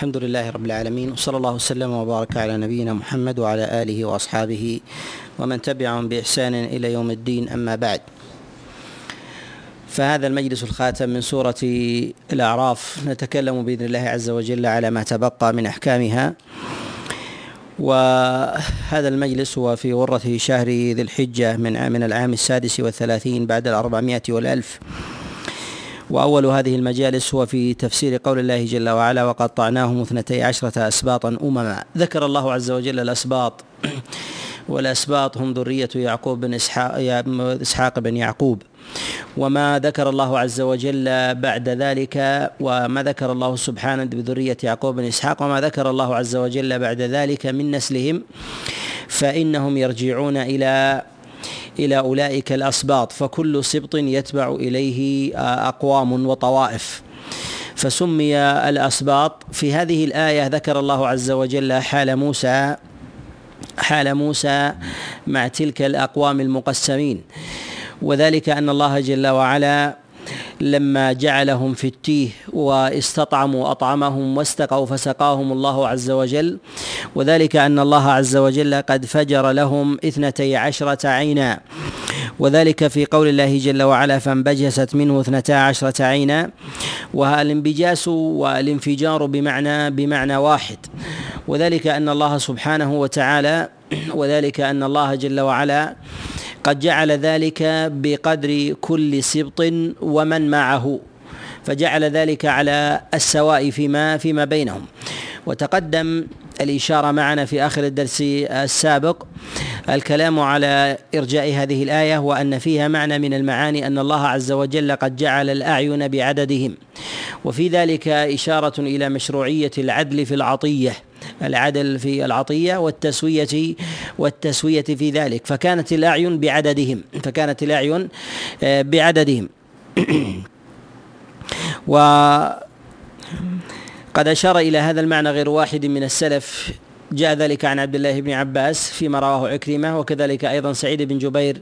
الحمد لله رب العالمين وصلى الله وسلم وبارك على نبينا محمد وعلى آله وأصحابه ومن تبعهم بإحسان إلى يوم الدين أما بعد. فهذا المجلس الخاتم من سورة الأعراف نتكلم بإذن الله عز وجل على ما تبقى من أحكامها. وهذا المجلس هو في غرة شهر ذي الحجة من من العام السادس والثلاثين بعد الأربعمائة والألف. وأول هذه المجالس هو في تفسير قول الله جل وعلا وقطعناهم اثنتي عشرة أسباطا أمما. ذكر الله عز وجل الأسباط. والأسباط هم ذرية يعقوب بن إسحاق, إسحاق بن يعقوب. وما ذكر الله عز وجل بعد ذلك وما ذكر الله سبحانه بذرية يعقوب بن إسحاق وما ذكر الله عز وجل بعد ذلك من نسلهم فإنهم يرجعون إلى إلى أولئك الأسباط فكل سبط يتبع إليه أقوام وطوائف. فسمي الأسباط. في هذه الآية ذكر الله عز وجل حال موسى حال موسى مع تلك الأقوام المقسمين. وذلك أن الله جل وعلا لما جعلهم في التيه واستطعموا أطعمهم واستقوا فسقاهم الله عز وجل. وذلك أن الله عز وجل قد فجر لهم اثنتي عشرة عينا. وذلك في قول الله جل وعلا فانبجست منه اثنتا عشرة عينا والانبجاس والانفجار بمعنى بمعنى واحد وذلك أن الله سبحانه وتعالى وذلك أن الله جل وعلا قد جعل ذلك بقدر كل سبط ومن معه فجعل ذلك على السواء فيما فيما بينهم. وتقدم الإشارة معنا في آخر الدرس السابق. الكلام على إرجاء هذه الآية وأن فيها معنى من المعاني أن الله عز وجل قد جعل الأعين بعددهم. وفي ذلك إشارة إلى مشروعية العدل في العطية العدل في العطية والتسوية والتسوية في ذلك. فكانت الأعين بعددهم فكانت الأعين آه، بعددهم. و قد أشار إلى هذا المعنى غير واحد من السلف. جاء ذلك عن عبد الله بن عباس فيما رواه عكرمة وكذلك أيضا سعيد بن جبير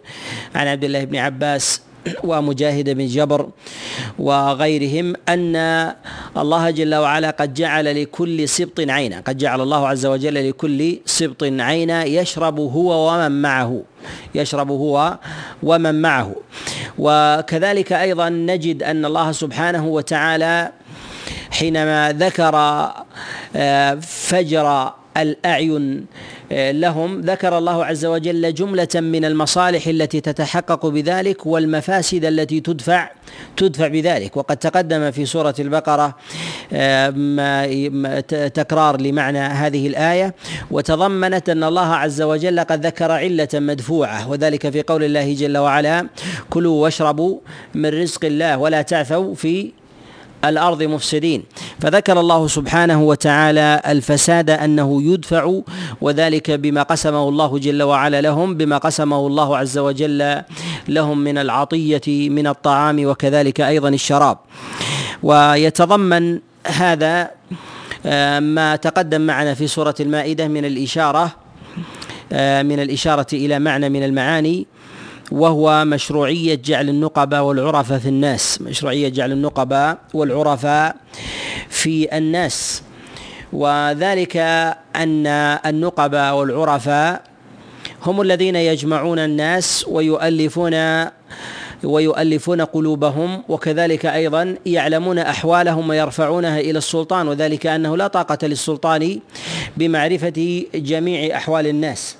عن عبد الله بن عباس ومجاهد بن جبر وغيرهم أن الله جل وعلا قد جعل لكل سبط عينا قد جعل الله عز وجل لكل سبط عينا يشرب هو ومن معه يشرب هو ومن معه. وكذلك أيضا نجد أن الله سبحانه وتعالى حينما ذكر آه، فجر الأعين آه، لهم ذكر الله عز وجل جملة من المصالح التي تتحقق بذلك والمفاسد التي تدفع تدفع بذلك. وقد تقدم في سورة البقرة آه، تكرار لمعنى هذه الآية. وتضمنت أن الله عز وجل قد ذكر علة مدفوعة. وذلك في قول الله جل وعلا كلوا واشربوا من رزق الله ولا تعثوا في الأرض مفسدين. فذكر الله سبحانه وتعالى الفساد أنه يدفع وذلك بما قسمه الله جل وعلا لهم بما قسمه الله عز وجل لهم من العطية من الطعام وكذلك أيضا الشراب. ويتضمن هذا آه، ما تقدم معنا في سورة المائدة من الإشارة آه، من الإشارة إلى معنى من المعاني. وهو مشروعية جعل النقباء والعرفاء في الناس. مشروعية جعل النقباء والعرفاء في الناس. وذلك أن النقباء والعرفاء هم الذين يجمعون الناس ويؤلفون ويؤلفون قلوبهم وكذلك أيضا يعلمون أحوالهم ويرفعونها إلى السلطان وذلك أنه لا طاقة للسلطان بمعرفة جميع أحوال الناس.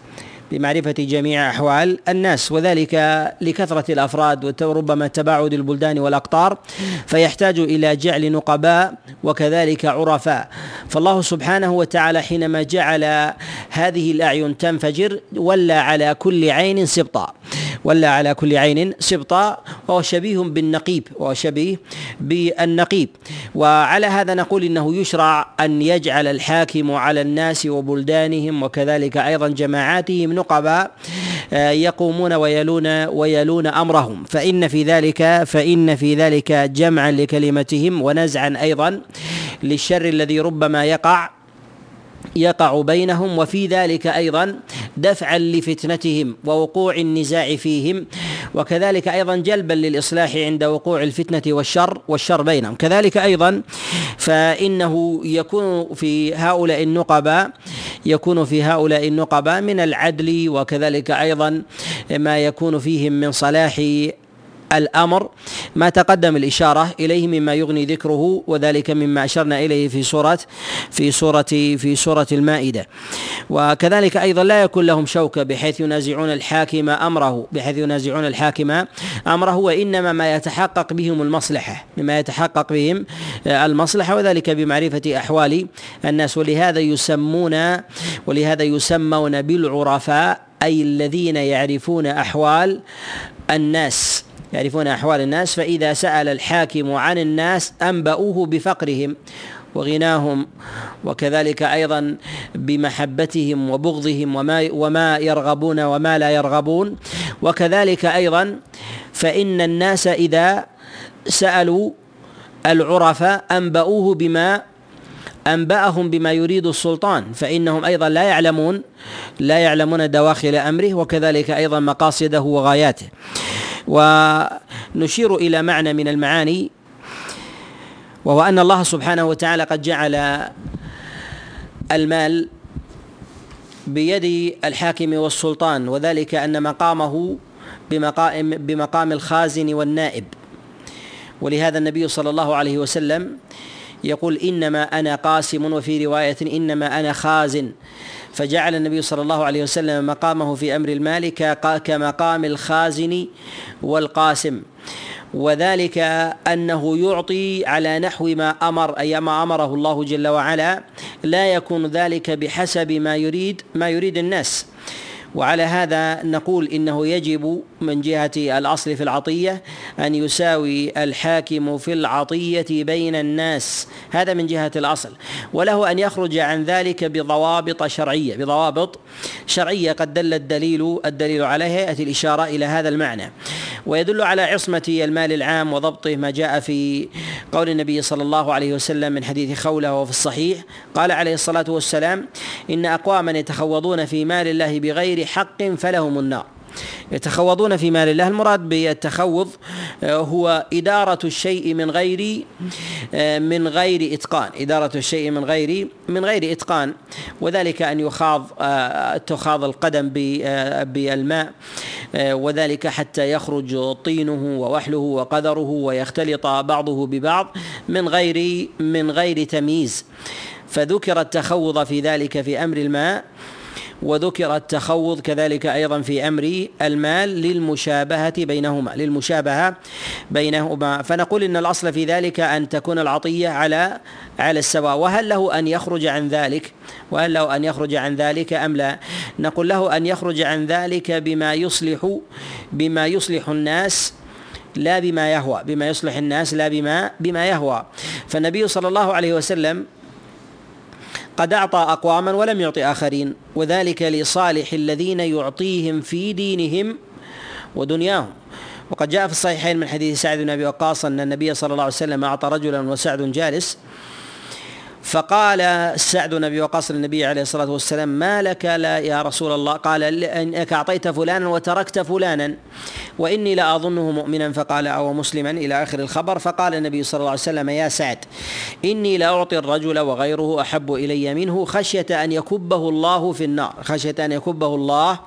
بمعرفة جميع أحوال الناس وذلك لكثرة الأفراد وربما تباعد البلدان والأقطار فيحتاج إلى جعل نقباء وكذلك عرفاء. فالله سبحانه وتعالى حينما جعل هذه الأعين تنفجر ولى على كل عين سبطا. ولى على كل عين سبطا وهو شبيه بالنقيب وهو شبيه بالنقيب. وعلى هذا نقول إنه يشرع أن يجعل الحاكم على الناس وبلدانهم وكذلك أيضا جماعاتهم نقباء آه، يقومون ويلون ويلون أمرهم. فإن في ذلك فإن في ذلك جمعا لكلمتهم ونزعا أيضا للشر الذي ربما يقع. يقع بينهم وفي ذلك أيضا دفعا لفتنتهم ووقوع النزاع فيهم وكذلك أيضا جلبا للإصلاح عند وقوع الفتنة والشر والشر بينهم. كذلك أيضا فإنه يكون في هؤلاء النقباء يكون في هؤلاء النقباء من العدل وكذلك أيضا ما يكون فيهم من صلاح الأمر ما تقدم الإشارة إليه مما يغني ذكره وذلك مما أشرنا إليه في سورة في سورة في سورة المائدة. وكذلك أيضا لا يكون لهم شوكه بحيث ينازعون الحاكم أمره بحيث ينازعون الحاكم أمره وإنما ما يتحقق بهم المصلحة مما يتحقق بهم المصلحة وذلك بمعرفة أحوال الناس. ولهذا يسمون ولهذا يسمون بالعرفاء أي الذين يعرفون أحوال الناس. يعرفون أحوال الناس فإذا سأل الحاكم عن الناس أنبأوه بفقرهم وغناهم وكذلك أيضا بمحبتهم وبغضهم وما وما يرغبون وما لا يرغبون. وكذلك أيضا فإن الناس إذا سألوا العرفاء أنبأوه بما أنبأهم بما يريد السلطان فإنهم أيضا لا يعلمون لا يعلمون دواخل أمره وكذلك أيضا مقاصده وغاياته. ونشير إلى معنى من المعاني وهو أن الله سبحانه وتعالى قد جعل المال بيد الحاكم والسلطان وذلك أن مقامه بمقام بمقام الخازن والنائب. ولهذا النبي صلى الله عليه وسلم يقول إنما أنا قاسم وفي رواية إنما أنا خازن. فجعل النبي صلى الله عليه وسلم مقامه في أمر المال كمقام الخازن والقاسم. وذلك أنه يعطي على نحو ما أمر أي ما أمره الله جل وعلا. لا يكون ذلك بحسب ما يريد ما يريد الناس. وعلى هذا نقول إنه يجب من جهة الأصل في العطية أن يساوي الحاكم في العطية بين الناس. هذا من جهة الأصل. وله أن يخرج عن ذلك بضوابط شرعية. بضوابط شرعية قد دل الدليل الدليل عليها يأتي الإشارة إلى هذا المعنى. ويدل على عصمة المال العام وضبطه ما جاء في قول النبي صلى الله عليه وسلم من حديث خوله وفي الصحيح. قال عليه الصلاة والسلام إن أقواما يتخوضون في مال الله بغير حق فلهم النار. يتخوضون في مال الله. المراد بالتخوض آه، هو إدارة الشيء من غير آه، من غير إتقان. إدارة الشيء من غير من غير إتقان. وذلك أن يخاض آه، تخاض القدم بالماء وذلك حتى يخرج طينه ووحله وقدره ويختلط بعضه ببعض من غير من غير تمييز. فذكر التخوض في ذلك في أمر الماء. وذكر التخوض كذلك أيضا في أمر المال للمشابهة بينهما للمشابهة بينهما. فنقول إن الأصل في ذلك أن تكون العطية على على السواء. وهل له أن يخرج عن ذلك؟ وهل له أن يخرج عن ذلك أم لا؟ نقول له أن يخرج عن ذلك بما يصلح بما يصلح الناس لا بما يهوى. بما يصلح الناس لا بما بما يهوى. فالنبي صلى الله عليه وسلم قد أعطى أقواما ولم يعطي آخرين وذلك لصالح الذين يعطيهم في دينهم ودنياهم. وقد جاء في الصحيحين من حديث سعد بن أبي وقاص أن النبي صلى الله عليه وسلم أعطى رجلا وسعد جالس فقال سعد بن أبي وقاص للنبي عليه الصلاة والسلام ما لك لا يا رسول الله؟ قال انك أعطيت فلانا وتركت فلانا وإني لا أظنه مؤمنا. فقال أو مسلما؟ إلى آخر الخبر. فقال النبي صلى الله عليه وسلم يا سعد إني لا أعطي الرجل وغيره أحب إلي منه خشية أن يكبه الله في النار. خشية أن يكبه الله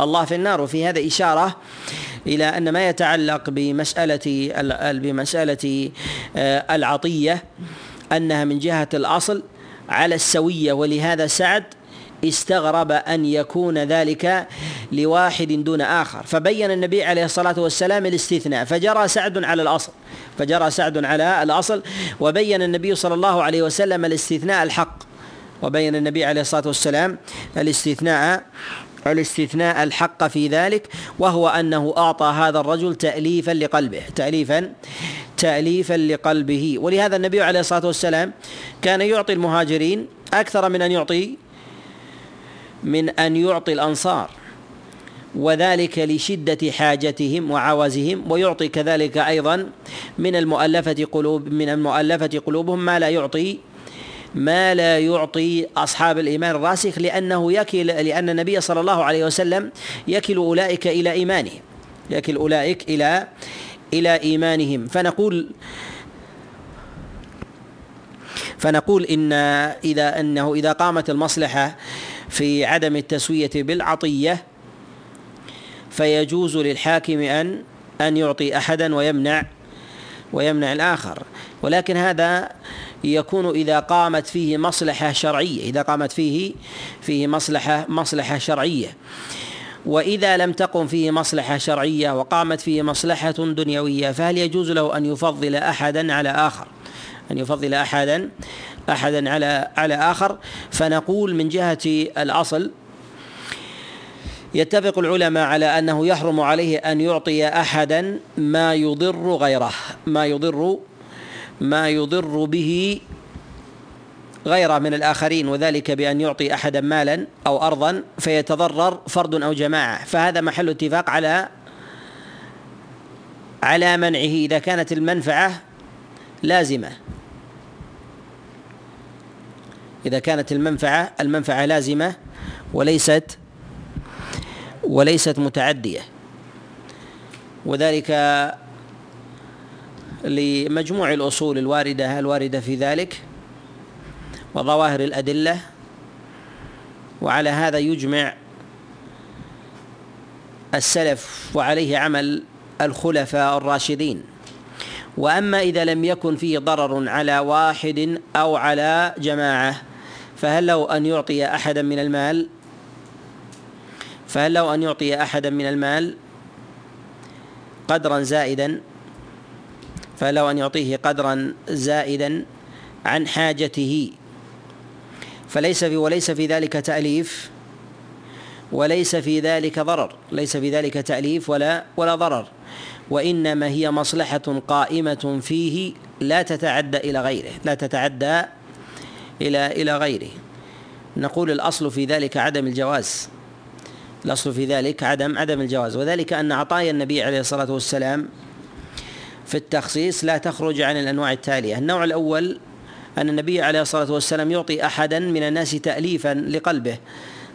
الله في النار. وفي هذا إشارة إلى أن ما يتعلق بمسألة بمسألة آه، العطية أنها من جهة الأصل على السوية ولهذا سعد استغرب أن يكون ذلك لواحد دون آخر. فبين النبي عليه الصلاة والسلام الاستثناء فجرى سعد على الأصل فجرى سعد على الأصل وبين النبي صلى الله عليه وسلم الاستثناء الحق وبين النبي عليه الصلاة والسلام الاستثناء الاستثناء الحق في ذلك وهو أنه أعطى هذا الرجل تاليفا لقلبه تاليفا تاليفا لقلبه. ولهذا النبي عليه الصلاة والسلام كان يعطي المهاجرين أكثر من أن يعطي من أن يعطي الأنصار وذلك لشدة حاجتهم وعوزهم ويعطي كذلك أيضا من المؤلفة قلوب من المؤلفة قلوبهم ما لا يعطي ما لا يعطي أصحاب الإيمان الراسخ لأنه يكل لأن النبي صلى الله عليه وسلم يكل أولئك إلى إيمانهم يكل أولئك إلى إلى إيمانهم. فنقول فنقول إن إذا أنه إذا قامت المصلحة في عدم التسوية بالعطية فيجوز للحاكم أن أن يعطي أحدا ويمنع ويمنع الآخر. ولكن هذا يكون إذا قامت فيه مصلحة شرعية إذا قامت فيه فيه مصلحة مصلحة شرعية. وإذا لم تقم فيه مصلحة شرعية وقامت فيه مصلحة دنيوية فهل يجوز له أن يفضل أحدا على آخر؟ أن يفضل أحدا أحدا على على آخر. فنقول من جهة الأصل يتفق العلماء على أنه يحرم عليه أن يعطي احدا ما يضر غيره ما يضر ما يضر به غيره من الآخرين وذلك بأن يعطي أحدا مالا أو ارضا فيتضرر فرد أو جماعة. فهذا محل اتفاق على على منعه. إذا كانت المنفعة لازمة. إذا كانت المنفعة المنفعة لازمة وليست وليست متعدية. وذلك لمجموع الأصول الواردة الوارده في ذلك؟ وظواهر الأدلة. وعلى هذا يجمع السلف وعليه عمل الخلفاء الراشدين. وأما إذا لم يكن فيه ضرر على واحد أو على جماعة فهل له أن يعطي أحدا من المال؟ فهل له أن يعطي أحدا من المال قدرا زائدا؟ فهل له أن يعطيه قدرا زائدا عن حاجته. فليس في وليس في ذلك تأليف وليس في ذلك ضرر. ليس في ذلك تأليف ولا ولا ضرر. وإنما هي مصلحة قائمة فيه لا تتعدى إلى غيره لا تتعدى إلى إلى غيره. نقول الأصل في ذلك عدم الجواز. الأصل في ذلك عدم عدم الجواز. وذلك أن عطايا النبي عليه الصلاة والسلام في التخصيص لا تخرج عن الأنواع التالية. النوع الأول أن النبي عليه الصلاة والسلام يعطي أحدا من الناس تأليفا لقلبه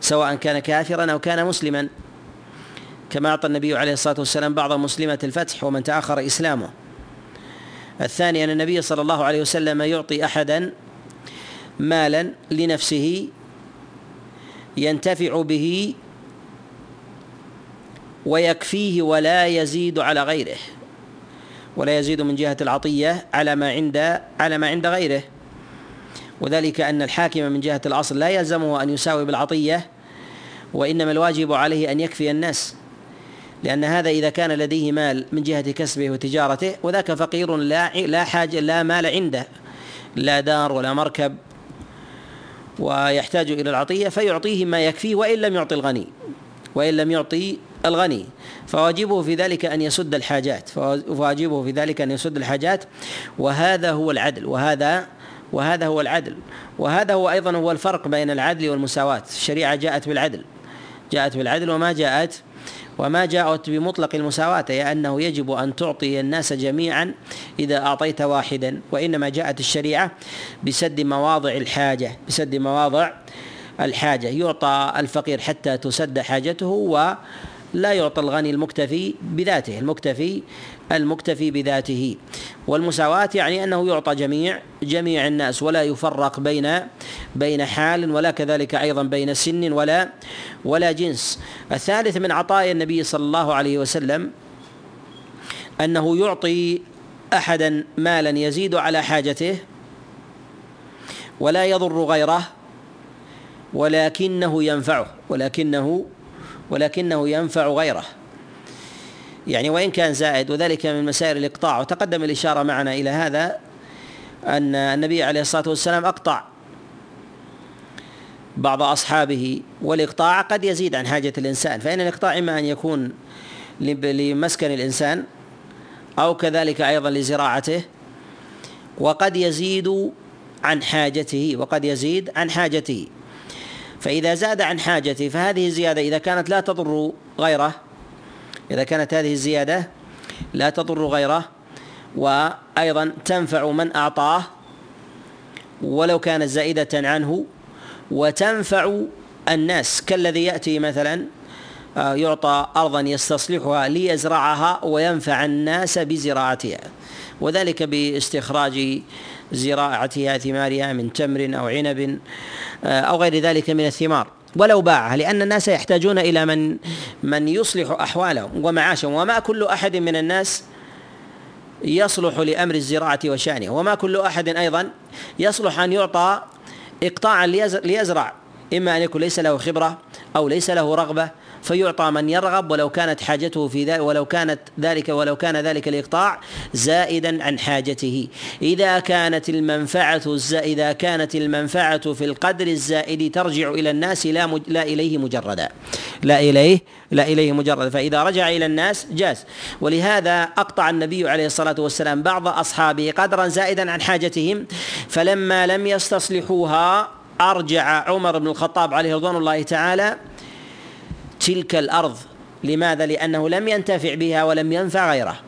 سواء كان كافرا أو كان مسلما. كما أعطى النبي عليه الصلاة والسلام بعض مسلمة الفتح ومن تأخر إسلامه. الثاني أن النبي صلى الله عليه وسلم يعطي أحدا مالا لنفسه ينتفع به ويكفيه ولا يزيد على غيره. ولا يزيد من جهة العطية على ما عند على ما عند غيره. وذلك أن الحاكم من جهة الأصل لا يلزمه أن يساوي بالعطية وإنما الواجب عليه أن يكفي الناس. لأن هذا إذا كان لديه مال من جهة كسبه وتجارته وذاك فقير لا لا حاجة لا مال عنده. لا دار ولا مركب. ويحتاج إلى العطية فيعطيه ما يكفيه وإن لم يعطي الغني. وإن لم يعطي الغني. فواجبه في ذلك أن يسد الحاجات. فواجبه في ذلك أن يسد الحاجات. وهذا هو العدل. وهذا وهذا هو العدل. وهذا هو أيضا هو الفرق بين العدل والمساواة. الشريعة جاءت بالعدل. جاءت بالعدل وما جاءت وما جاءت بمطلق المساواة أي أنه يجب أن تعطي الناس جميعا إذا أعطيت واحدا. وإنما جاءت الشريعة بسد مواضع الحاجة بسد مواضع الحاجة. يعطى الفقير حتى تسد حاجته و لا يعطى الغني المكتفي بذاته المكتفي المكتفي بذاته. والمساواة يعني أنه يعطى جميع جميع الناس ولا يفرق بين بين حال ولا كذلك أيضا بين سن ولا ولا جنس. الثالث من عطايا النبي صلى الله عليه وسلم أنه يعطي أحدا مالا يزيد على حاجته ولا يضر غيره ولكنه ينفعه ولكنه ولكنه ينفع غيره. يعني وإن كان زائد وذلك من مسائل الإقطاع. وتقدم الإشارة معنا إلى هذا أن النبي عليه الصلاة والسلام أقطع بعض أصحابه والإقطاع قد يزيد عن حاجة الإنسان. فإن الإقطاع إما أن يكون لمسكن الإنسان أو كذلك أيضا لزراعته وقد يزيد عن حاجته وقد يزيد عن حاجته. فإذا زاد عن حاجته فهذه الزيادة إذا كانت لا تضر غيره إذا كانت هذه الزيادة لا تضر غيره وأيضا تنفع من أعطاه ولو كانت زائدة عنه وتنفع الناس. كالذي يأتي مثلا آه، يعطى أرضا يستصلحها ليزرعها وينفع الناس بزراعتها وذلك باستخراج زراعتها ثمارها من تمر أو عنب آه، أو غير ذلك من الثمار. ولو باعها لأن الناس يحتاجون إلى من من يصلح أحوالهم ومعاشهم. وما كل أحد من الناس يصلح لأمر الزراعة وشأنه. وما كل أحد أيضا يصلح أن يعطى إقطاعا ليزرع. إما أن يكون ليس له خبرة أو ليس له رغبة فيعطى من يرغب ولو كانت حاجته في ذلك ولو كانت ذلك ولو كان ذلك الإقطاع زائدا عن حاجته. إذا كانت المنفعة إذا كانت المنفعة في القدر الزائد ترجع إلى الناس لا مج... لا إليه مجردا. لا إليه لا إليه مجردا. فإذا رجع إلى الناس جاز. ولهذا أقطع النبي عليه الصلاة والسلام بعض أصحابه قدرا زائدا عن حاجتهم. فلما لم يستصلحوها أرجع عمر بن الخطاب عليه رضوان الله تعالى تلك الأرض. لماذا؟ لأنه لم ينتفع بها ولم ينفع غيره.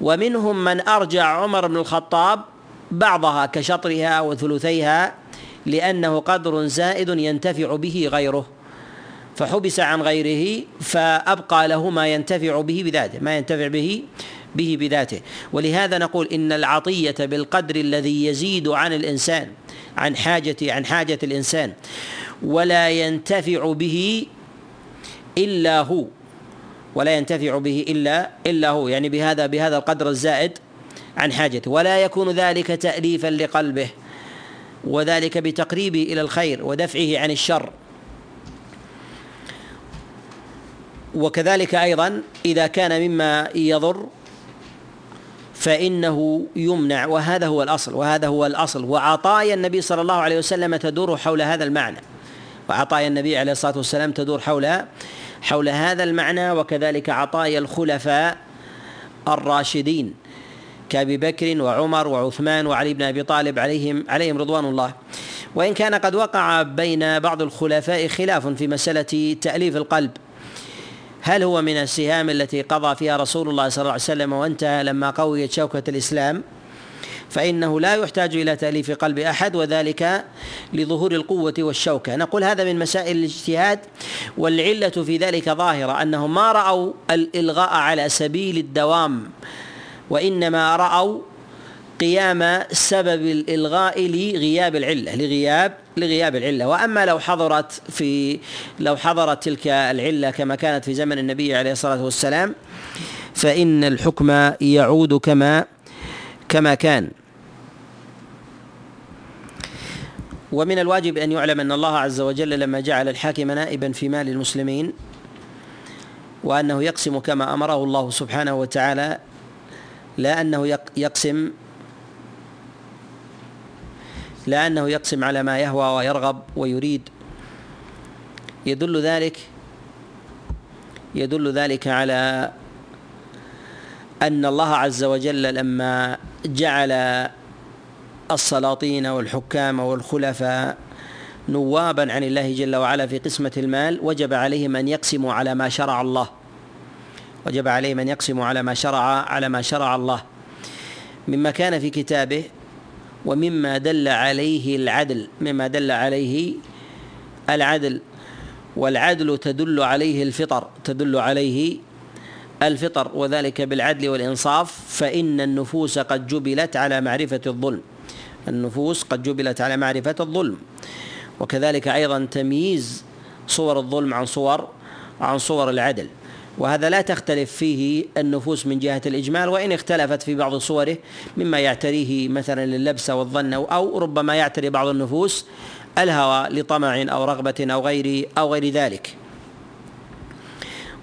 ومنهم من أرجع عمر بن الخطاب بعضها كشطرها وثلثيها لأنه قدر زائد ينتفع به غيره. فحبس عن غيره فأبقى له ما ينتفع به بذاته ما ينتفع به به بذاته. ولهذا نقول إن العطية بالقدر الذي يزيد عن الإنسان عن حاجة عن حاجة الإنسان ولا ينتفع به إلا هو ولا ينتفع به إلا إلا هو يعني بهذا بهذا القدر الزائد عن حاجته. ولا يكون ذلك تأليفا لقلبه وذلك بتقريبه إلى الخير ودفعه عن الشر. وكذلك أيضا إذا كان مما يضر فإنه يمنع وهذا هو الأصل وهذا هو الأصل. وعطايا النبي صلى الله عليه وسلم تدور حول هذا المعنى. وعطايا النبي عليه الصلاة والسلام تدور حول حول هذا المعنى وكذلك عطايا الخلفاء الراشدين كأبي بكر وعمر وعثمان وعلي بن أبي طالب عليهم عليهم رضوان الله. وإن كان قد وقع بين بعض الخلفاء خلاف في مسألة تأليف القلب. هل هو من السهام التي قضى فيها رسول الله صلى الله عليه وسلم وانتهى لما قويت شوكة الإسلام؟ فإنه لا يحتاج إلى تأليف قلب أحد وذلك لظهور القوة والشوكة. نقول هذا من مسائل الاجتهاد والعلة في ذلك ظاهرة أنهم ما رأوا الإلغاء على سبيل الدوام وإنما رأوا قيام سبب الإلغاء لغياب العلة لغياب لغياب العلة. وأما لو حضرت في لو حضرت تلك العلة كما كانت في زمن النبي عليه الصلاة والسلام فإن الحكم يعود كما كما كان. ومن الواجب أن يعلم أن الله عز وجل لما جعل الحاكم نائبا في مال المسلمين وأنه يقسم كما أمره الله سبحانه وتعالى لا أنه يقسم لا أنه يقسم على ما يهوى ويرغب ويريد. يدل ذلك يدل ذلك على أن الله عز وجل لما جعل السلاطين والحكام والخلفاء نوابا عن الله جل وعلا في قسمة المال وجب عليهم أن يقسموا على ما شرع الله. وجب عليهم أن يقسموا على ما شرع على ما شرع الله. مما كان في كتابه ومما دل عليه العدل مما دل عليه العدل. والعدل تدل عليه الفطر تدل عليه الفطر وذلك بالعدل والإنصاف. فإن النفوس قد جبلت على معرفة الظلم. النفوس قد جبلت على معرفة الظلم. وكذلك أيضا تمييز صور الظلم عن صور عن صور العدل. وهذا لا تختلف فيه النفوس من جهة الإجمال وإن اختلفت في بعض صوره مما يعتريه مثلا للبس والظن أو ربما يعتري بعض النفوس الهوى لطمع أو رغبة أو غير أو غير ذلك.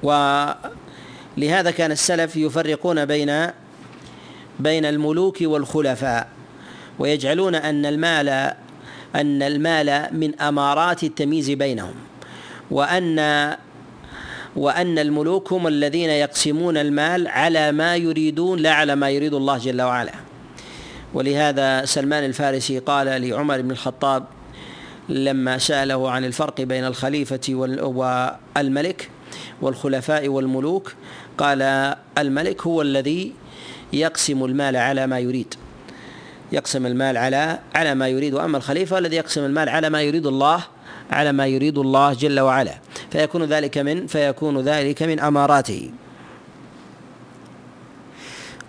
ولهذا كان السلف يفرقون بين بين الملوك والخلفاء. ويجعلون أن المال أن المال من أمارات التمييز بينهم وأن وأن الملوك هم الذين يقسمون المال على ما يريدون لا على ما يريد الله جل وعلا. ولهذا سلمان الفارسي قال لعمر بن الخطاب لما سأله عن الفرق بين الخليفة والملك والخلفاء والملوك قال الملك هو الذي يقسم المال على ما يريد. يقسم المال على على ما يريد. وأما الخليفة الذي يقسم المال على ما يريد الله على ما يريد الله جل وعلا. فيكون ذلك من فيكون ذلك من أماراته.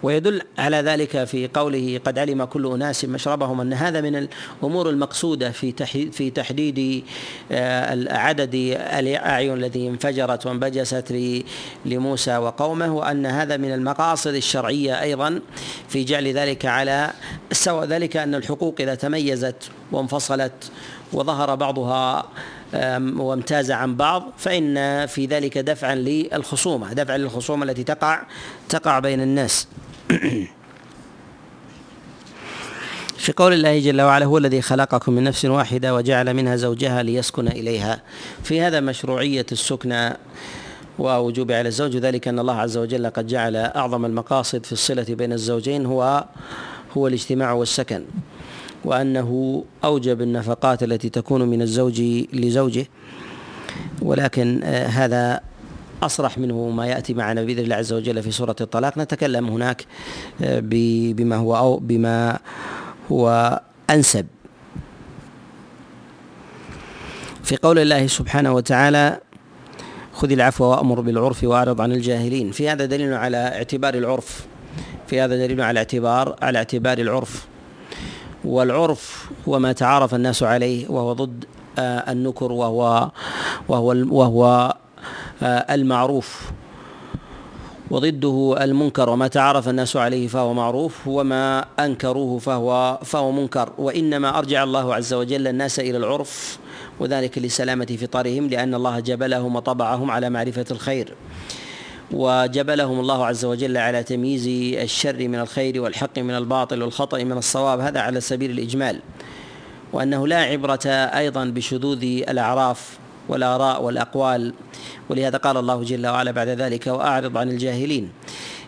ويدل على ذلك في قوله قد علم كل أناس مشربهم أن هذا من الأمور المقصودة في في تحديد آه، عدد الأعين التي انفجرت وانبجست لموسى وقومه وأن هذا من المقاصد الشرعية أيضا في جعل ذلك على سواء ذلك أن الحقوق إذا تميزت وانفصلت وظهر بعضها وامتاز عن بعض فإن في ذلك دفعا للخصومة دفعا للخصومة التي تقع تقع بين الناس. في قول الله جل وعلا هو الذي خلقكم من نفس واحدة وجعل منها زوجها ليسكن إليها. في هذا مشروعية السكنى ووجوب على الزوج ذلك أن الله عز وجل قد جعل أعظم المقاصد في الصلة بين الزوجين هو هو الاجتماع والسكن وأنه أوجب النفقات التي تكون من الزوج لزوجه. ولكن آه، هذا أصرح منه ما يأتي معنا بإذن الله عز وجل في سورة الطلاق. نتكلم هناك آه، بما هو أو بما هو أنسب. في قول الله سبحانه وتعالى خذ العفو وأمر بالعرف وأعرض عن الجاهلين. في هذا دليل على اعتبار العرف. في هذا دليل على اعتبار على اعتبار العرف. والعرف هو ما تعارف الناس عليه وهو ضد آه، النكر وهو وهو وهو المعروف. وضده المنكر وما تعارف الناس عليه فهو معروف وما أنكروه فهو فهو منكر. وإنما أرجع الله عز وجل الناس إلى العرف وذلك لسلامة فطرهم لأن الله جبلهم وطبعهم على معرفة الخير. وجبلهم الله عز وجل على تمييز الشر من الخير والحق من الباطل والخطأ من الصواب. هذا على سبيل الإجمال. وأنه لا عبرة أيضا بشذوذ الأعراف. والآراء والأقوال. ولهذا قال الله جل وعلا بعد ذلك وأعرض عن الجاهلين.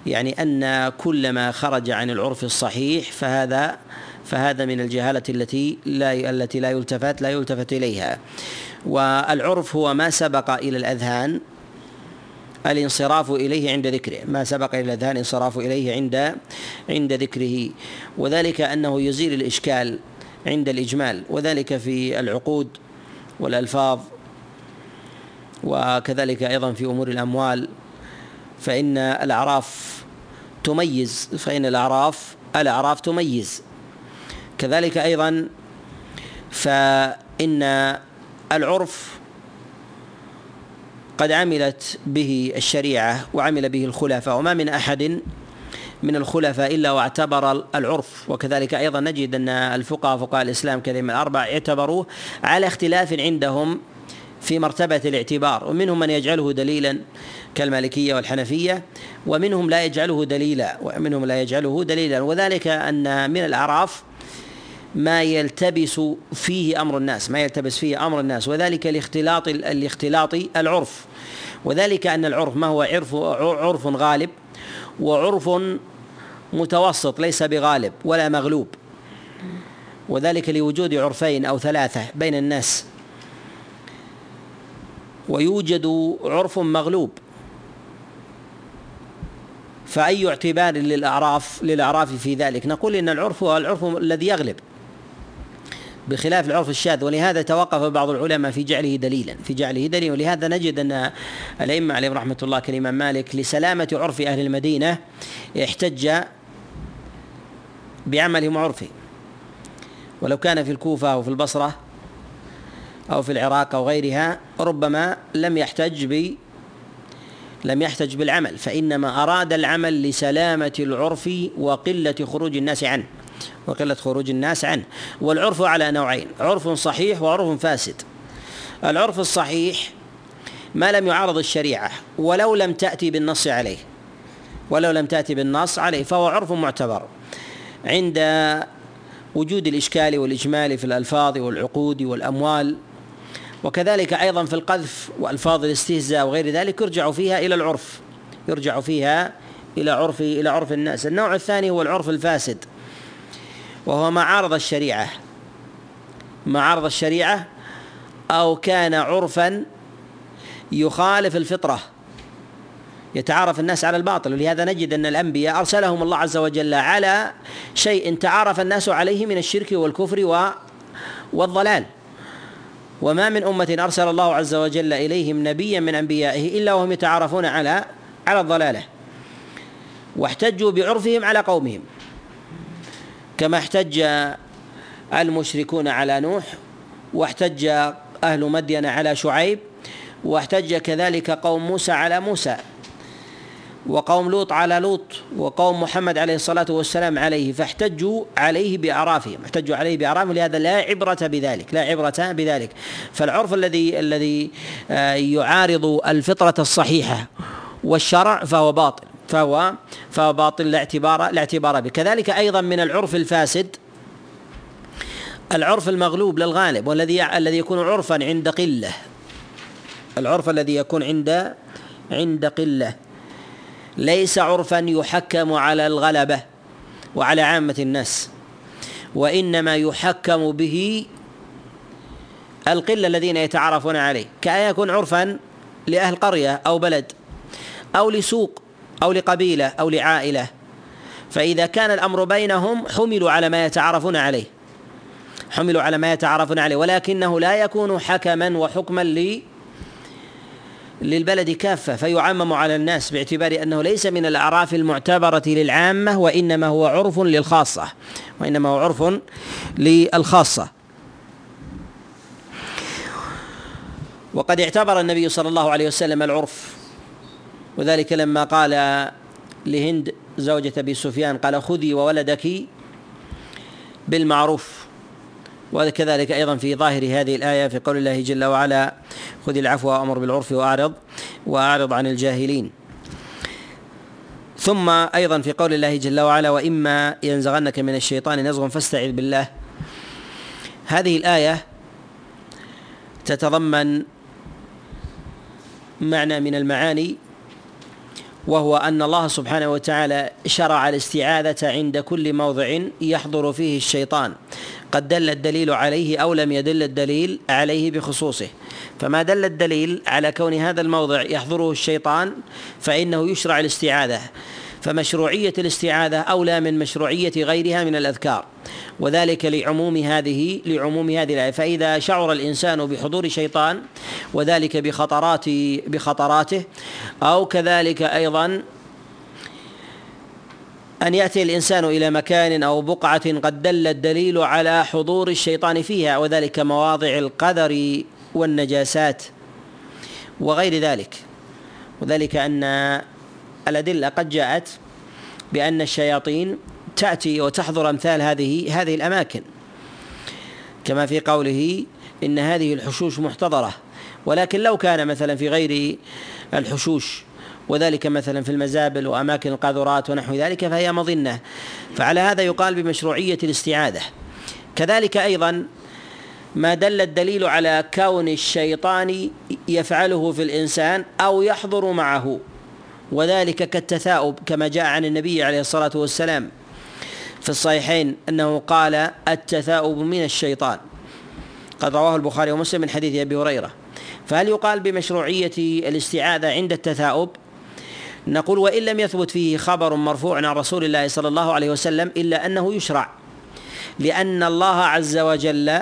يعني أن كل ما خرج عن العرف الصحيح فهذا فهذا من الجهالة التي لا التي لا يلتفت لا يلتفت إليها. والعرف هو ما سبق إلى الأذهان الانصراف إليه عند ذكره. ما سبق إلى الأذهان الانصراف إليه عند عند ذكره. وذلك أنه يزيل الإشكال عند الإجمال. وذلك في العقود والألفاظ وكذلك أيضا في أمور الأموال فإن الأعراف تميز فإن الأعراف الأعراف تميز. كذلك أيضا فإن العرف قد عملت به الشريعة وعمل به الخلفاء وما من أحد من الخلفاء إلا واعتبر العرف. وكذلك أيضا نجد أن الفقهاء فقهاء الإسلام كذلك الأربع اعتبروه على اختلاف عندهم في مرتبة الاعتبار ومنهم من يجعله دليلا كالمالكية والحنفية ومنهم لا يجعله دليلا ومنهم لا يجعله دليلا. وذلك أن من الأعراف ما يلتبس فيه أمر الناس ما يلتبس فيه أمر الناس وذلك لاختلاط الاختلاط العرف. وذلك أن العرف ما هو عرف عرف غالب وعرف متوسط ليس بغالب ولا مغلوب. وذلك لوجود عرفين أو ثلاثة بين الناس. ويوجد عرف مغلوب. فأي اعتبار للأعراف للأعراف في ذلك؟ نقول إن العرف هو العرف الذي يغلب. بخلاف العرف الشاذ ولهذا توقف بعض العلماء في جعله دليلا في جعله دليلا. ولهذا نجد أن الأئمة عليهم رحمة الله كالإمام مالك لسلامة عرف أهل المدينة احتج بعملهم وعرفهم ولو كان في الكوفة أو في البصرة أو في العراق أو غيرها ربما لم يحتج ب لم يحتج بالعمل فإنما أراد العمل لسلامة العرف وقلة خروج الناس عنه وقلة خروج الناس عنه والعرف على نوعين عرف صحيح وعرف فاسد. العرف الصحيح ما لم يعارض الشريعة ولو لم تأتي بالنص عليه ولو لم تأتي بالنص عليه فهو عرف معتبر. عند وجود الإشكال والإجمال في الألفاظ والعقود والأموال وكذلك أيضا في القذف وألفاظ الاستهزاء وغير ذلك يرجع فيها إلى العرف يرجع فيها إلى عرف إلى عرف الناس. النوع الثاني هو العرف الفاسد وهو ما عارض الشريعة. ما عارض الشريعة أو كان عرفا يخالف الفطرة. يتعارف الناس على الباطل. ولهذا نجد أن الأنبياء أرسلهم الله عز وجل على شيء تعارف الناس عليه من الشرك والكفر والضلال. وما من أمة أرسل الله عز وجل إليهم نبيا من أنبيائه إلا وهم يتعارفون على على الضلالة. واحتجوا بعرفهم على قومهم. كما احتج المشركون على نوح واحتج أهل مدين على شعيب واحتج كذلك قوم موسى على موسى. وقوم لوط على لوط وقوم محمد عليه الصلاة والسلام عليه فاحتجوا عليه بأعرافهم احتجوا عليه بأعرافهم لهذا لا عبرة بذلك لا عبرة بذلك. فالعرف الذي الذي آه، يعارض الفطرة الصحيحة والشرع فهو باطل فهو فهو باطل لا اعتبار لا اعتبار به. كذلك أيضا من العرف الفاسد العرف المغلوب للغالب والذي الذي يكون عرفا عند قلة العرف الذي يكون عند عند قلة. ليس عرفا يحكم على الغلبة وعلى عامة الناس وإنما يحكم به القلة الذين يتعارفون عليه. كأن يكون عرفا لأهل قرية أو بلد أو لسوق أو لقبيلة أو لعائلة. فإذا كان الأمر بينهم حملوا على ما يتعارفون عليه حملوا على ما يتعارفون عليه ولكنه لا يكون حكما وحكما للبلد كافة فيعمم على الناس باعتبار أنه ليس من الأعراف المعتبرة للعامة وإنما هو عرف للخاصة وإنما هو عرف للخاصة. وقد اعتبر النبي صلى الله عليه وسلم العرف. وذلك لما قال لهند زوجة أبي سفيان قال خذي وولدك بالمعروف. وكذلك أيضا في ظاهر هذه الآية في قول الله جل وعلا خذ العفو وأمر بالعرف وأعرض وأعرض عن الجاهلين. ثم أيضا في قول الله جل وعلا وإما ينزغنك من الشيطان نزغ فاستعذ بالله. هذه الآية تتضمن معنى من المعاني وهو أن الله سبحانه وتعالى شرع الاستعاذة عند كل موضع يحضر فيه الشيطان. قد دل الدليل عليه أو لم يدل الدليل عليه بخصوصه. فما دل الدليل على كون هذا الموضع يحضره الشيطان فإنه يشرع الاستعاذة. فمشروعية الاستعاذة أولى من مشروعية غيرها من الأذكار. وذلك لعموم هذه لعموم هذه الآية. فإذا شعر الإنسان بحضور شيطان وذلك بخطرات بخطراته أو كذلك أيضا أن يأتي الإنسان إلى مكان أو بقعة قد دل الدليل على حضور الشيطان فيها وذلك مواضع القدر والنجاسات وغير ذلك. وذلك أن الأدلة قد جاءت بأن الشياطين تأتي وتحضر أمثال هذه هذه الأماكن. كما في قوله إن هذه الحشوش محتضرة ولكن لو كان مثلا في غير الحشوش وذلك مثلا في المزابل وأماكن القاذورات ونحو ذلك فهي مظنة. فعلى هذا يقال بمشروعية الاستعاذة. كذلك أيضا ما دل الدليل على كون الشيطان يفعله في الإنسان أو يحضر معه وذلك كالتثاؤب كما جاء عن النبي عليه الصلاة والسلام في الصحيحين أنه قال التثاؤب من الشيطان قد رواه البخاري ومسلم من حديث أبي هريرة. فهل يقال بمشروعية الاستعاذة عند التثاؤب؟ نقول وإن لم يثبت فيه خبر مرفوع عن رسول الله صلى الله عليه وسلم إلا أنه يشرع. لأن الله عز وجل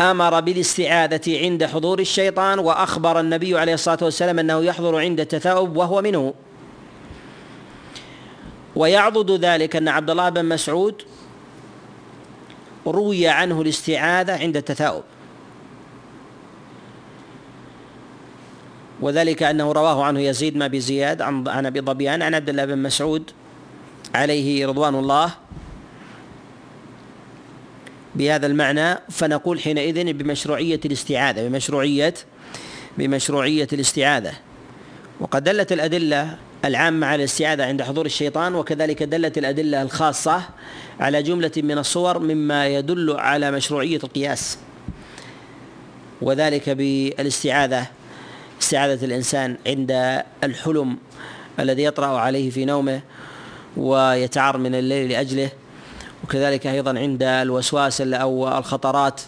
أمر بالاستعاذة عند حضور الشيطان وأخبر النبي عليه الصلاة والسلام أنه يحضر عند التثاؤب وهو منه. ويعضد ذلك أن عبد الله بن مسعود روي عنه الاستعاذة عند التثاؤب. وذلك أنه رواه عنه يزيد ما بزياد عن عن أبي ظبيان عن عبد الله بن مسعود عليه رضوان الله بهذا المعنى. فنقول حينئذ بمشروعية الاستعاذة بمشروعية بمشروعية الاستعاذة. وقد دلت الأدلة العامة على الاستعاذة عند حضور الشيطان وكذلك دلت الأدلة الخاصة على جملة من الصور مما يدل على مشروعية القياس. وذلك بالاستعاذة. استعاذة الإنسان عند الحلم الذي يطرأ عليه في نومه ويتعار من الليل لأجله وكذلك أيضا عند الوسواس أو الخطرات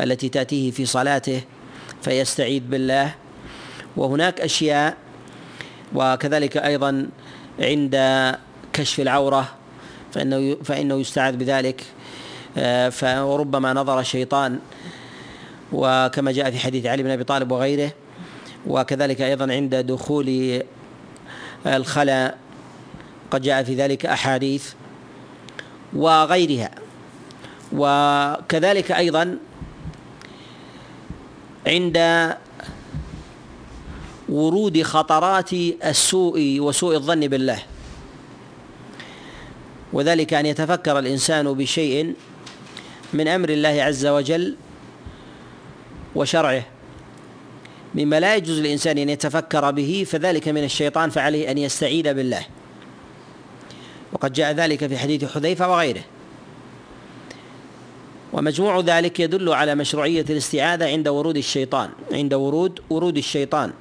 التي تأتيه في صلاته فيستعيذ بالله. وهناك أشياء وكذلك أيضا عند كشف العورة فإنه فإنه يستعاذ بذلك. فربما نظر الشيطان وكما جاء في حديث علي بن أبي طالب وغيره وكذلك أيضا عند دخول الخلاء قد جاء في ذلك أحاديث وغيرها. وكذلك أيضا عند ورود خطرات السوء وسوء الظن بالله. وذلك أن يتفكر الإنسان بشيء من أمر الله عز وجل وشرعه. مما لا يجوز للإنسان أن يتفكر به فذلك من الشيطان فعليه أن يستعيذ بالله. وقد جاء ذلك في حديث حذيفة وغيره. ومجموع ذلك يدل على مشروعية الاستعاذة عند ورود الشيطان عند ورود ورود الشيطان.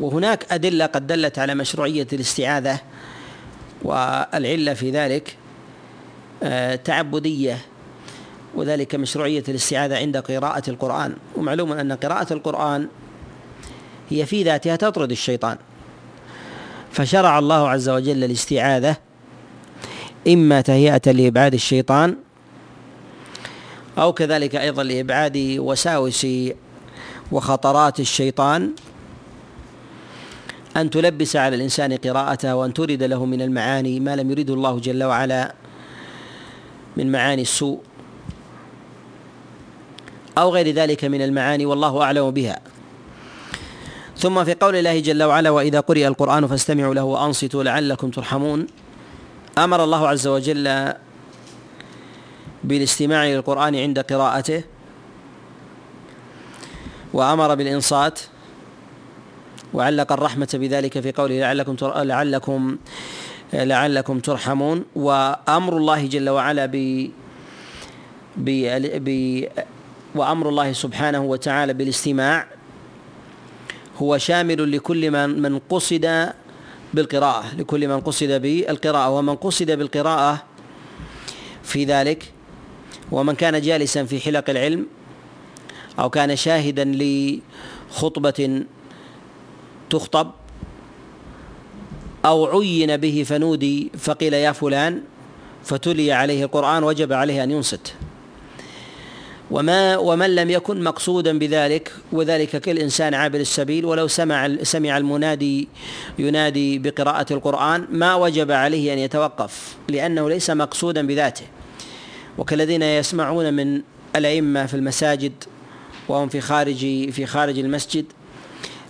وهناك أدلة قد دلت على مشروعية الاستعاذة والعلة في ذلك آه، تعبدية وذلك مشروعية الاستعاذة عند قراءة القرآن. ومعلوم أن قراءة القرآن هي في ذاتها تطرد الشيطان. فشرع الله عز وجل الاستعاذة إما تهيئة لإبعاد الشيطان أو كذلك أيضا لإبعاد وساوس وخطرات الشيطان. أن تلبس على الإنسان قراءته وأن ترد له من المعاني ما لم يرده الله جل وعلا من معاني السوء. أو غير ذلك من المعاني والله أعلم بها. ثم في قول الله جل وعلا وإذا قرئ القرآن فاستمعوا له وأنصتوا لعلكم ترحمون. أمر الله عز وجل بالاستماع للقرآن عند قراءته وأمر بالإنصات وعلق الرحمة بذلك في قوله لعلكم لعلكم لعلكم ترحمون. وأمر الله جل وعلا ب ب وأمر الله سبحانه وتعالى بالاستماع هو شامل لكل من من قصد بالقراءة لكل من قصد بالقراءة ومن قصد بالقراءة في ذلك ومن كان جالسا في حلق العلم أو كان شاهدا لخطبة تخطب أو عين به فنودي فقيل يا فلان فتلي عليه القرآن وجب عليه أن ينصت. وما ومن لم يكن مقصودا بذلك وذلك كالإنسان عابر السبيل ولو سمع سمع المنادي ينادي بقراءة القرآن ما وجب عليه أن يتوقف لأنه ليس مقصودا بذاته. وكالذين يسمعون من الأئمة في المساجد وهم في خارج في خارج المسجد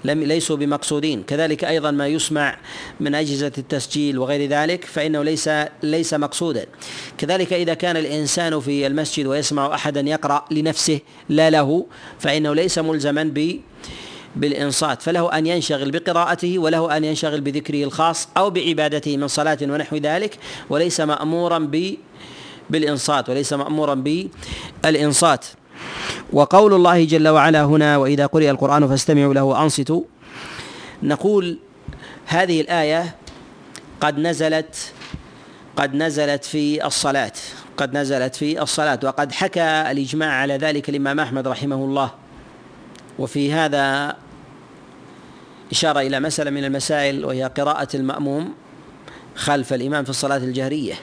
لم ليسوا بمقصودين. كذلك أيضا ما يسمع من أجهزة التسجيل وغير ذلك فإنه ليس ليس مقصودا. كذلك إذا كان الإنسان في المسجد ويسمع احدا يقرأ لنفسه لا له فإنه ليس ملزما ب بالإنصات. فله أن ينشغل بقراءته وله أن ينشغل بذكره الخاص أو بعبادته من صلاة ونحو ذلك وليس مأمورا ب بالإنصات وليس مأمورا بالإنصات. وقول الله جل وعلا هنا وإذا قرئ القرآن فاستمعوا له وأنصتوا. نقول هذه الآية قد نزلت قد نزلت في الصلاة قد نزلت في الصلاة وقد حكى الإجماع على ذلك الإمام أحمد رحمه الله. وفي هذا إشارة إلى مسألة من المسائل وهي قراءة المأموم خلف الإمام في الصلاة الجهرية.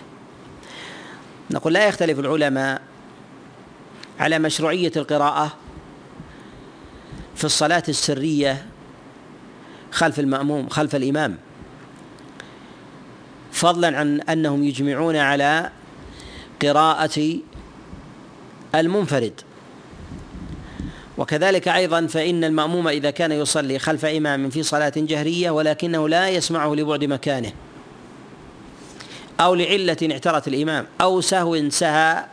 نقول لا يختلف العلماء على مشروعية القراءة في الصلاة السرية خلف المأموم خلف الإمام. فضلا عن أنهم يجمعون على قراءة المنفرد. وكذلك أيضا فإن المأموم إذا كان يصلي خلف إمام في صلاة جهرية ولكنه لا يسمعه لبعد مكانه أو لعلة اعترت الإمام أو سهو سهى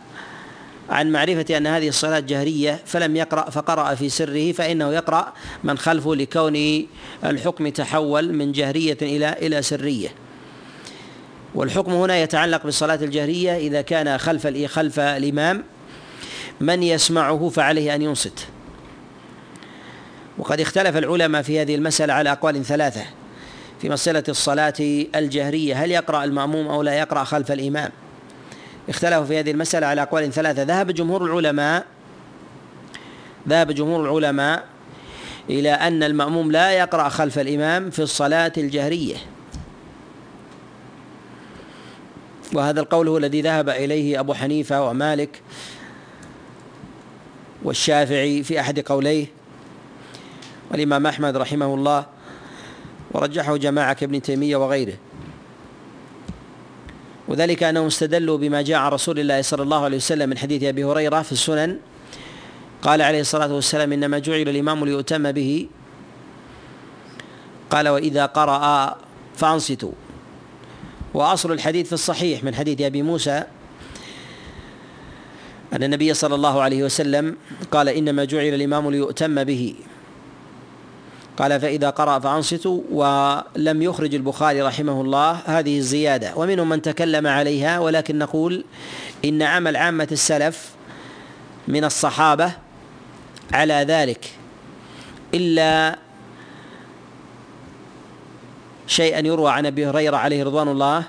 عن معرفة أن هذه الصلاة جهرية فلم يقرأ فقرأ في سره فإنه يقرأ من خلفه لكون الحكم تحول من جهرية إلى إلى سرية. والحكم هنا يتعلق بالصلاة الجهرية إذا كان خلف خلف الإمام من يسمعه فعليه أن ينصت. وقد اختلف العلماء في هذه المسألة على أقوال ثلاثة. في مسألة الصلاة الجهرية هل يقرأ المأموم أو لا يقرأ خلف الإمام؟ اختلفوا في هذه المسألة على أقوال ثلاثة. ذهب جمهور العلماء ذهب جمهور العلماء إلى أن المأموم لا يقرأ خلف الإمام في الصلاة الجهرية. وهذا القول هو الذي ذهب إليه أبو حنيفة ومالك والشافعي في أحد قوليه. والإمام أحمد رحمه الله ورجحه جماعة كابن تيمية وغيره. وذلك أنهم استدلوا بما جاء عن رسول الله صلى الله عليه وسلم من حديث أبي هريرة في السنن. قال عليه الصلاة والسلام إنما جعل الإمام ليؤتم به. قال وإذا قرأ فأنصتوا. وأصل الحديث في الصحيح من حديث أبي موسى. أن النبي صلى الله عليه وسلم قال إنما جعل الإمام ليؤتم به. قال فإذا قرأ فأنصتوا ولم يخرج البخاري رحمه الله هذه الزيادة. ومنهم من تكلم عليها ولكن نقول إن عمل عامة السلف من الصحابة على ذلك إلا شيئا يروى عن أبي هريرة عليه رضوان الله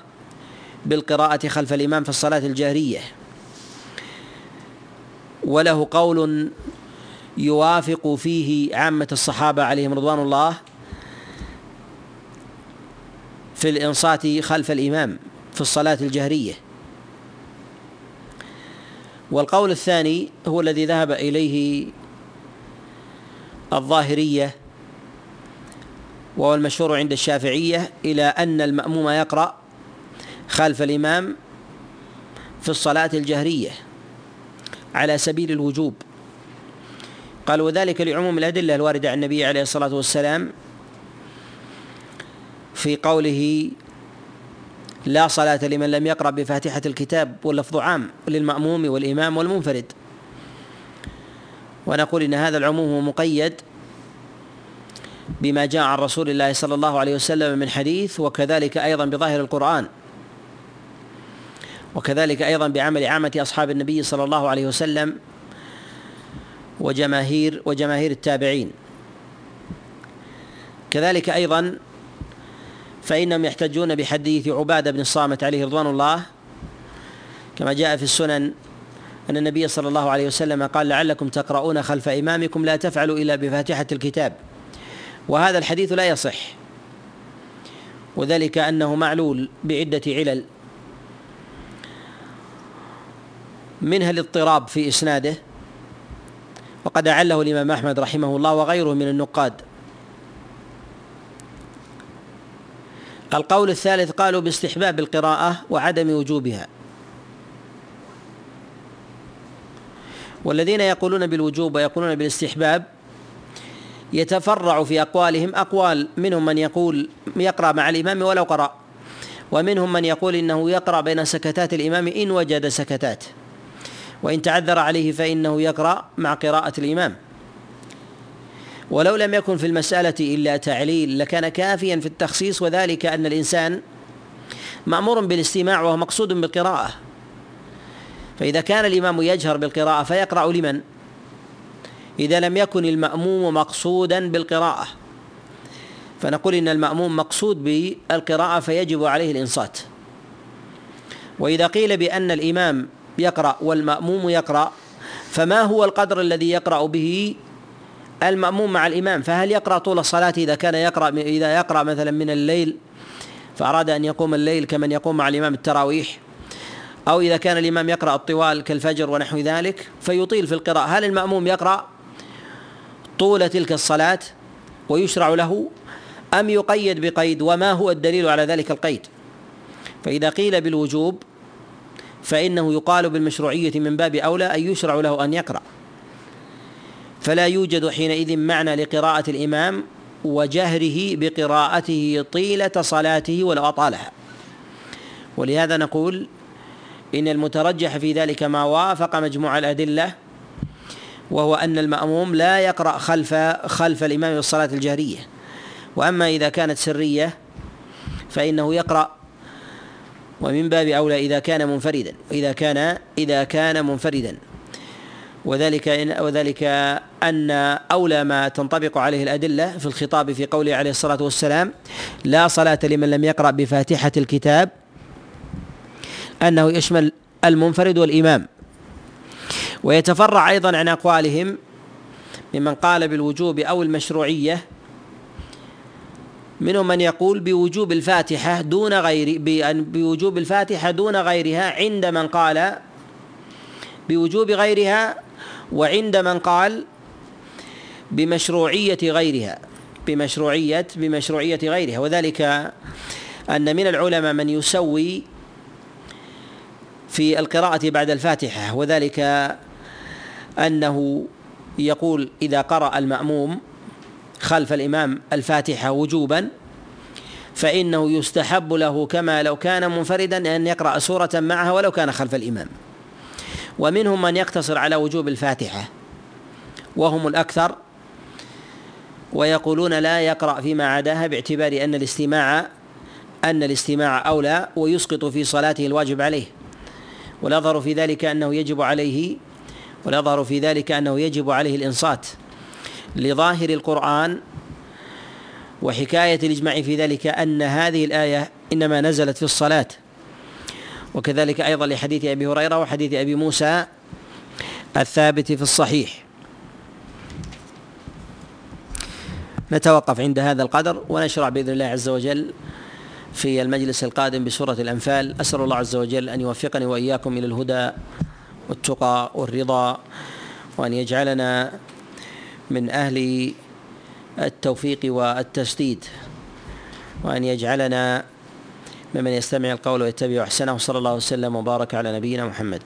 بالقراءة خلف الإمام في الصلاة الجهرية وله قول يوافق فيه عامة الصحابة عليهم رضوان الله في الإنصات خلف الإمام في الصلاة الجهرية. والقول الثاني هو الذي ذهب إليه الظاهرية وهو المشهور عند الشافعية إلى أن المأموم يقرأ خلف الإمام في الصلاة الجهرية على سبيل الوجوب. قال وذلك لعموم الأدلة الواردة عن النبي عليه الصلاة والسلام في قوله لا صلاة لمن لم يقرأ بفاتحة الكتاب واللفظ عام للمأموم والإمام والمنفرد. ونقول إن هذا العموم مقيد بما جاء عن رسول الله صلى الله عليه وسلم من حديث وكذلك أيضا بظاهر القرآن. وكذلك أيضا بعمل عامة أصحاب النبي صلى الله عليه وسلم وجماهير وجماهير التابعين. كذلك أيضا فإنهم يحتجون بحديث عبادة بن الصامت عليه رضوان الله كما جاء في السنن أن النبي صلى الله عليه وسلم قال لعلكم تقرؤون خلف إمامكم لا تفعلوا إلا بفاتحة الكتاب. وهذا الحديث لا يصح. وذلك أنه معلول بعدة علل منها الاضطراب في إسناده وقد أعله الإمام أحمد رحمه الله وغيره من النقاد. القول الثالث قالوا باستحباب القراءة وعدم وجوبها. والذين يقولون بالوجوب ويقولون بالاستحباب يتفرع في أقوالهم أقوال منهم من يقول يقرأ مع الإمام ولو قرأ ومنهم من يقول إنه يقرأ بين سكتات الإمام إن وجد سكتات. وإن تعذر عليه فإنه يقرأ مع قراءة الإمام. ولو لم يكن في المسألة إلا تعليل لكان كافيا في التخصيص وذلك أن الإنسان مأمور بالاستماع وهو مقصود بالقراءة. فإذا كان الإمام يجهر بالقراءة فيقرأ لمن؟ إذا لم يكن المأموم مقصودا بالقراءة. فنقول إن المأموم مقصود بالقراءة فيجب عليه الإنصات. وإذا قيل بأن الإمام يقرأ والمأموم يقرأ فما هو القدر الذي يقرأ به المأموم مع الإمام؟ فهل يقرأ طول الصلاة إذا كان يقرأ إذا يقرأ مثلا من الليل؟ فأراد أن يقوم الليل كمن يقوم مع الإمام التراويح. أو إذا كان الإمام يقرأ الطوال كالفجر ونحو ذلك فيطيل في القراءة. هل المأموم يقرأ طول تلك الصلاة ويشرع له أم يقيد بقيد؟ وما هو الدليل على ذلك القيد؟ فإذا قيل بالوجوب فإنه يقال بالمشروعية من باب أولى أن يشرع له أن يقرأ. فلا يوجد حينئذ معنى لقراءة الإمام وجهره بقراءته طيلة صلاته ولو أطالها. ولهذا نقول إن المترجح في ذلك ما وافق مجموع الأدلة وهو أن المأموم لا يقرأ خلف خلف الإمام الصلاة الجهرية. وأما إذا كانت سرية فإنه يقرأ ومن باب أولى إذا كان منفردا إذا كان إذا كان منفردا. وذلك إن وذلك أن أولى ما تنطبق عليه الأدلة في الخطاب في قوله عليه الصلاة والسلام لا صلاة لمن لم يقرأ بفاتحة الكتاب أنه يشمل المنفرد والإمام. ويتفرع أيضا عن أقوالهم ممن قال بالوجوب أو المشروعية منهم من يقول بوجوب الفاتحة دون غير بوجوب الفاتحة دون غيرها عند من قال بوجوب غيرها وعند من قال بمشروعية غيرها. بمشروعية بمشروعية غيرها. وذلك أن من العلماء من يسوي في القراءة بعد الفاتحة. وذلك أنه يقول إذا قرأ المأموم خلف الإمام الفاتحة وجوبا فإنه يستحب له كما لو كان منفردا أن يقرأ سورة معها ولو كان خلف الإمام. ومنهم من يقتصر على وجوب الفاتحة وهم الأكثر ويقولون لا يقرأ فيما عداها باعتبار أن الاستماع أن الاستماع أولى ويسقط في صلاته الواجب عليه. والأظهر في ذلك أنه يجب عليه والأظهر في ذلك أنه يجب عليه الإنصات. لظاهر القرآن وحكاية الإجماع في ذلك أن هذه الآية إنما نزلت في الصلاة. وكذلك أيضا لحديث أبي هريرة وحديث أبي موسى الثابت في الصحيح. نتوقف عند هذا القدر ونشرع بإذن الله عز وجل في المجلس القادم بسورة الأنفال. أسأل الله عز وجل أن يوفقني وإياكم إلى الهدى والتقى والرضا وأن يجعلنا من أهل التوفيق والتسديد وأن يجعلنا ممن يستمع القول ويتبع أحسنه. صلى الله وسلم وبارك على نبينا محمد.